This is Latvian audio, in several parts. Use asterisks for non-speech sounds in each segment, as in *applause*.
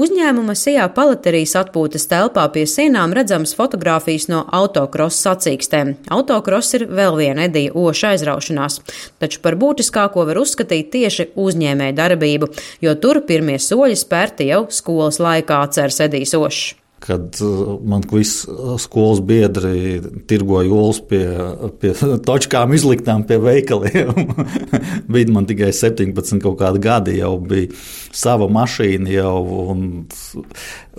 Uzņēmuma Sijā palaterijas atpūtas telpā pie sienām redzamas fotogrāfijas no autokrosa sacīkstēm. Autokross ir vēl viena Edija Oša aizraušanās, taču par būtiskāko var uzskatīt tieši uzņēmēja darbību, jo tur pirmie soļi spērti jau skolas laikā atceras Edijs Ošs kad uh, man visi uh, skolas biedri tirgoja olas pie, pie *laughs* točkām, izliktām pie veikaliem. *laughs* bija man tikai 17 kaut kādi gadi, jau bija sava mašīna. Jau,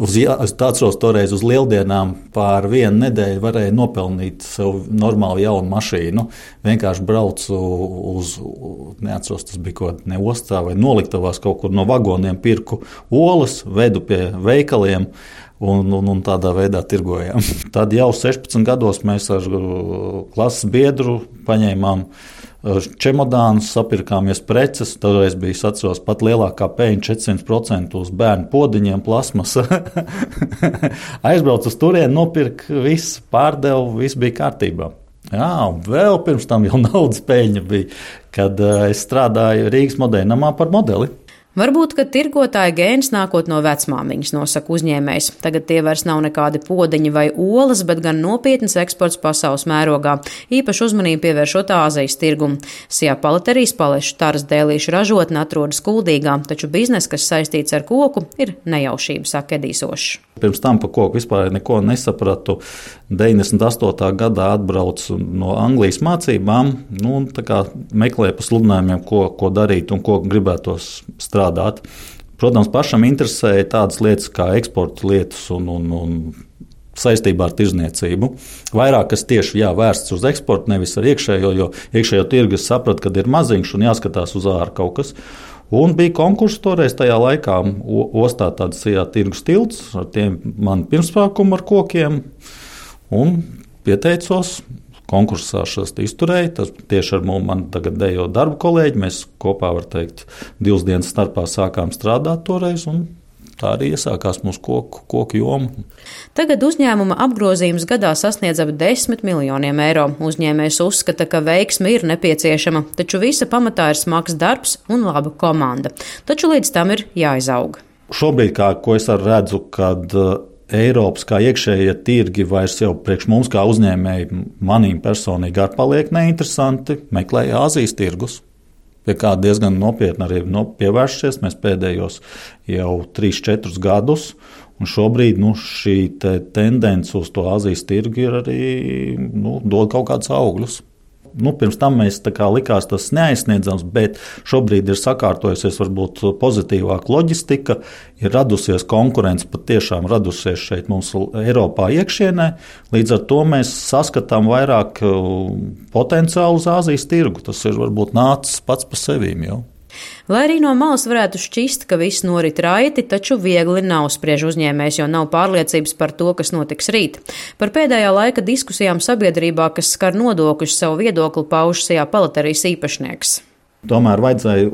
uz, es atceros, toreiz uz lieldienām pār vienu nedēļu varēja nopelnīt sev normālu jaunu mašīnu. Vienkārši braucu uz, neatceros, tas bija kaut kādā ostā vai noliktavās kaut kur no vagoniem, pirku olas, vedu pie veikaliem un, un, un tādā veidā tirgojām. *laughs* Tad jau 16 gados mēs ar uh, klases biedru paņēmām uh, čemodānus, sapirkāmies preces. Toreiz bija atceros, pat lielākā peļņa 400% uz bērnu podiņiem, plasmas. *laughs* Aizbraucu uz turieni, nopirku visu, pārdevu, viss bija kārtībā. Jā, un vēl pirms tam jau *laughs* naudas peļņa bija, kad uh, es strādāju Rīgas modeļa namā par modeli. Varbūt, ka tirgotāja gēns nākot no vecmāmiņas, nosaka uzņēmējs. Tagad tie vairs nav nekādi podeņi vai olas, bet gan nopietns eksports pasaules mērogā, īpaši uzmanību pievēršot Āzijas tirgumu. Sijā palaterijas palešu taras dēlīšu ražotne atrodas kuldīgā, taču biznes, kas saistīts ar koku, ir nejaušība, saka Edīsošs. Pirms tam par koku vispār neko nesapratu. 98. gadā atbraucu no Anglijas mācībām, nu, meklēju pa sludinājumiem, ko, ko darīt un ko gribētos strādāt strādāt. Protams, pašam interesēja tādas lietas kā eksporta lietas un, un, un saistībā ar tirzniecību. Vairāk kas tieši jā, vērsts uz eksportu, nevis ar iekšējo, jo iekšējo tirgu es sapratu, ka ir maziņš un jāskatās uz ārā kaut kas. Un bija konkurss toreiz tajā laikā, ostā tāds jā, tirgus tilts, ar tiem man pirmspākumu ar kokiem. Un pieteicos, konkursā izturēju. Tas tieši ar mani tagad dejo darba kolēģi. Mēs kopā, var teikt, divas dienas starpā sākām strādāt toreiz. Tā arī iesākās mūsu koku, koku joma. Tagad uzņēmuma apgrozījums gadā sasniedz ap 10 miljoniem eiro. Uzņēmējs uzskata, ka veiksme ir nepieciešama, taču visa pamatā ir smags darbs un laba komanda. Taču līdz tam ir jāizaug. Šobrīd, kā es redzu, kad Eiropas kā iekšējie tirgi vairs jau priekš mums, kā uzņēmēji, manīm personīgi arī paliek neinteresanti. Meklēja Āzijas tirgus, pie kā diezgan nopietni arī no, pievēršies. Mēs pēdējos jau 3-4 gadus, un šobrīd nu, šī te tendence uz to Āzijas tirgu ir arī nu, dod kaut kādus augļus. Nu, pirms tam mēs likās tas neaizsniedzams, bet šobrīd ir sakārtojusies varbūt pozitīvāka loģistika, ir radusies konkurence, patiešām radusies šeit mums Eiropā iekšienē. Līdz ar to mēs saskatām vairāk uh, potenciālu uz Āzijas tirgu. Tas ir varbūt nācis pats pa sevīm jau. Lai arī no malas varētu šķist, ka viss norit raiti, taču viegli nav spriež uzņēmējs, jo nav pārliecības par to, kas notiks rīt. Par pēdējā laika diskusijām sabiedrībā, kas skar nodokļus, savu viedokli pauž Sijā palaterijas īpašnieks. Tomēr vajadzēja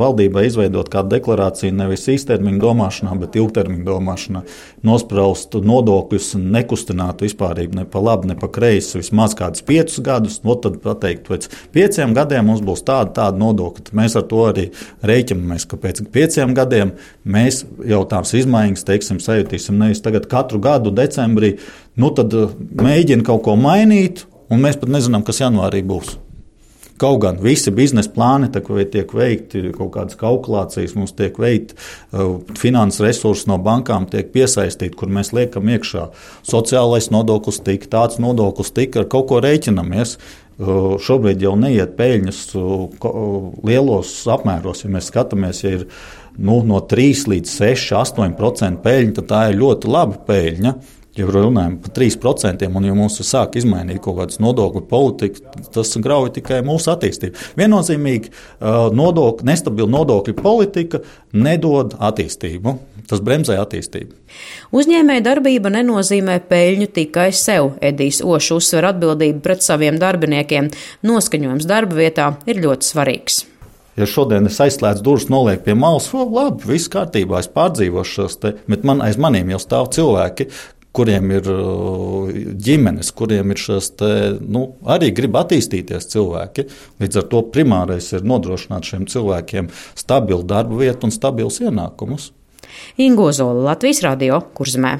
valdībai izveidot kādu deklarāciju nevis īstermiņa domāšanā, bet ilgtermiņa domāšanā. Nospraust nodokļus nekustināt vispār ne pa labi, ne pa kreisi vismaz kādus piecus gadus. No tad pateikt, pēc pieciem gadiem mums būs tāda, tāda nodokļa. Mēs ar to arī rēķinamies, ka pēc pieciem gadiem mēs jau tās izmaiņas, teiksim, sajutīsim nevis tagad katru gadu decembrī, nu tad uh, mēģina kaut ko mainīt, un mēs pat nezinām, kas janvārī būs. Kaut gan visi biznesa plāni tiek veikti, kaut kādas kalkulācijas mums tiek veikti, uh, finanses resursi no bankām tiek piesaistīti, kur mēs liekam iekšā sociālais nodoklis, tik tāds nodoklis, tik ar kaut ko rēķinamies. Uh, šobrīd jau neiet peļņas uh, lielos apmēros. Ja mēs skatāmies, ja ir nu, no 3 līdz 6, 8% peļņa, tad tā ir ļoti laba peļņa. Ja runājam par 3%, un ja mums sāk izmainīt kaut kādas nodokļu politiku, tas grauj tikai mūsu attīstību. Viennozīmīgi nodokļu, nestabila nodokļu politika nedod attīstību. Tas bremzē attīstību. Uzņēmēja darbība nenozīmē peļņu tikai sev. Edijs Ošs uzsver atbildību pret saviem darbiniekiem. Noskaņojums darba vietā ir ļoti svarīgs. Ja šodien es aizslēdzu durvis, nolieku pie malas, oh, labi, viss kārtībā, es pārdzīvošu šos te, bet man aiz maniem jau stāv cilvēki, kuriem ir uh, ģimenes, kuriem ir šis te, nu, arī grib attīstīties cilvēki. Līdz ar to primārais ir nodrošināt šiem cilvēkiem stabilu darbu vietu un stabilus ienākumus. Ingozola Latvijas radio kurzmē.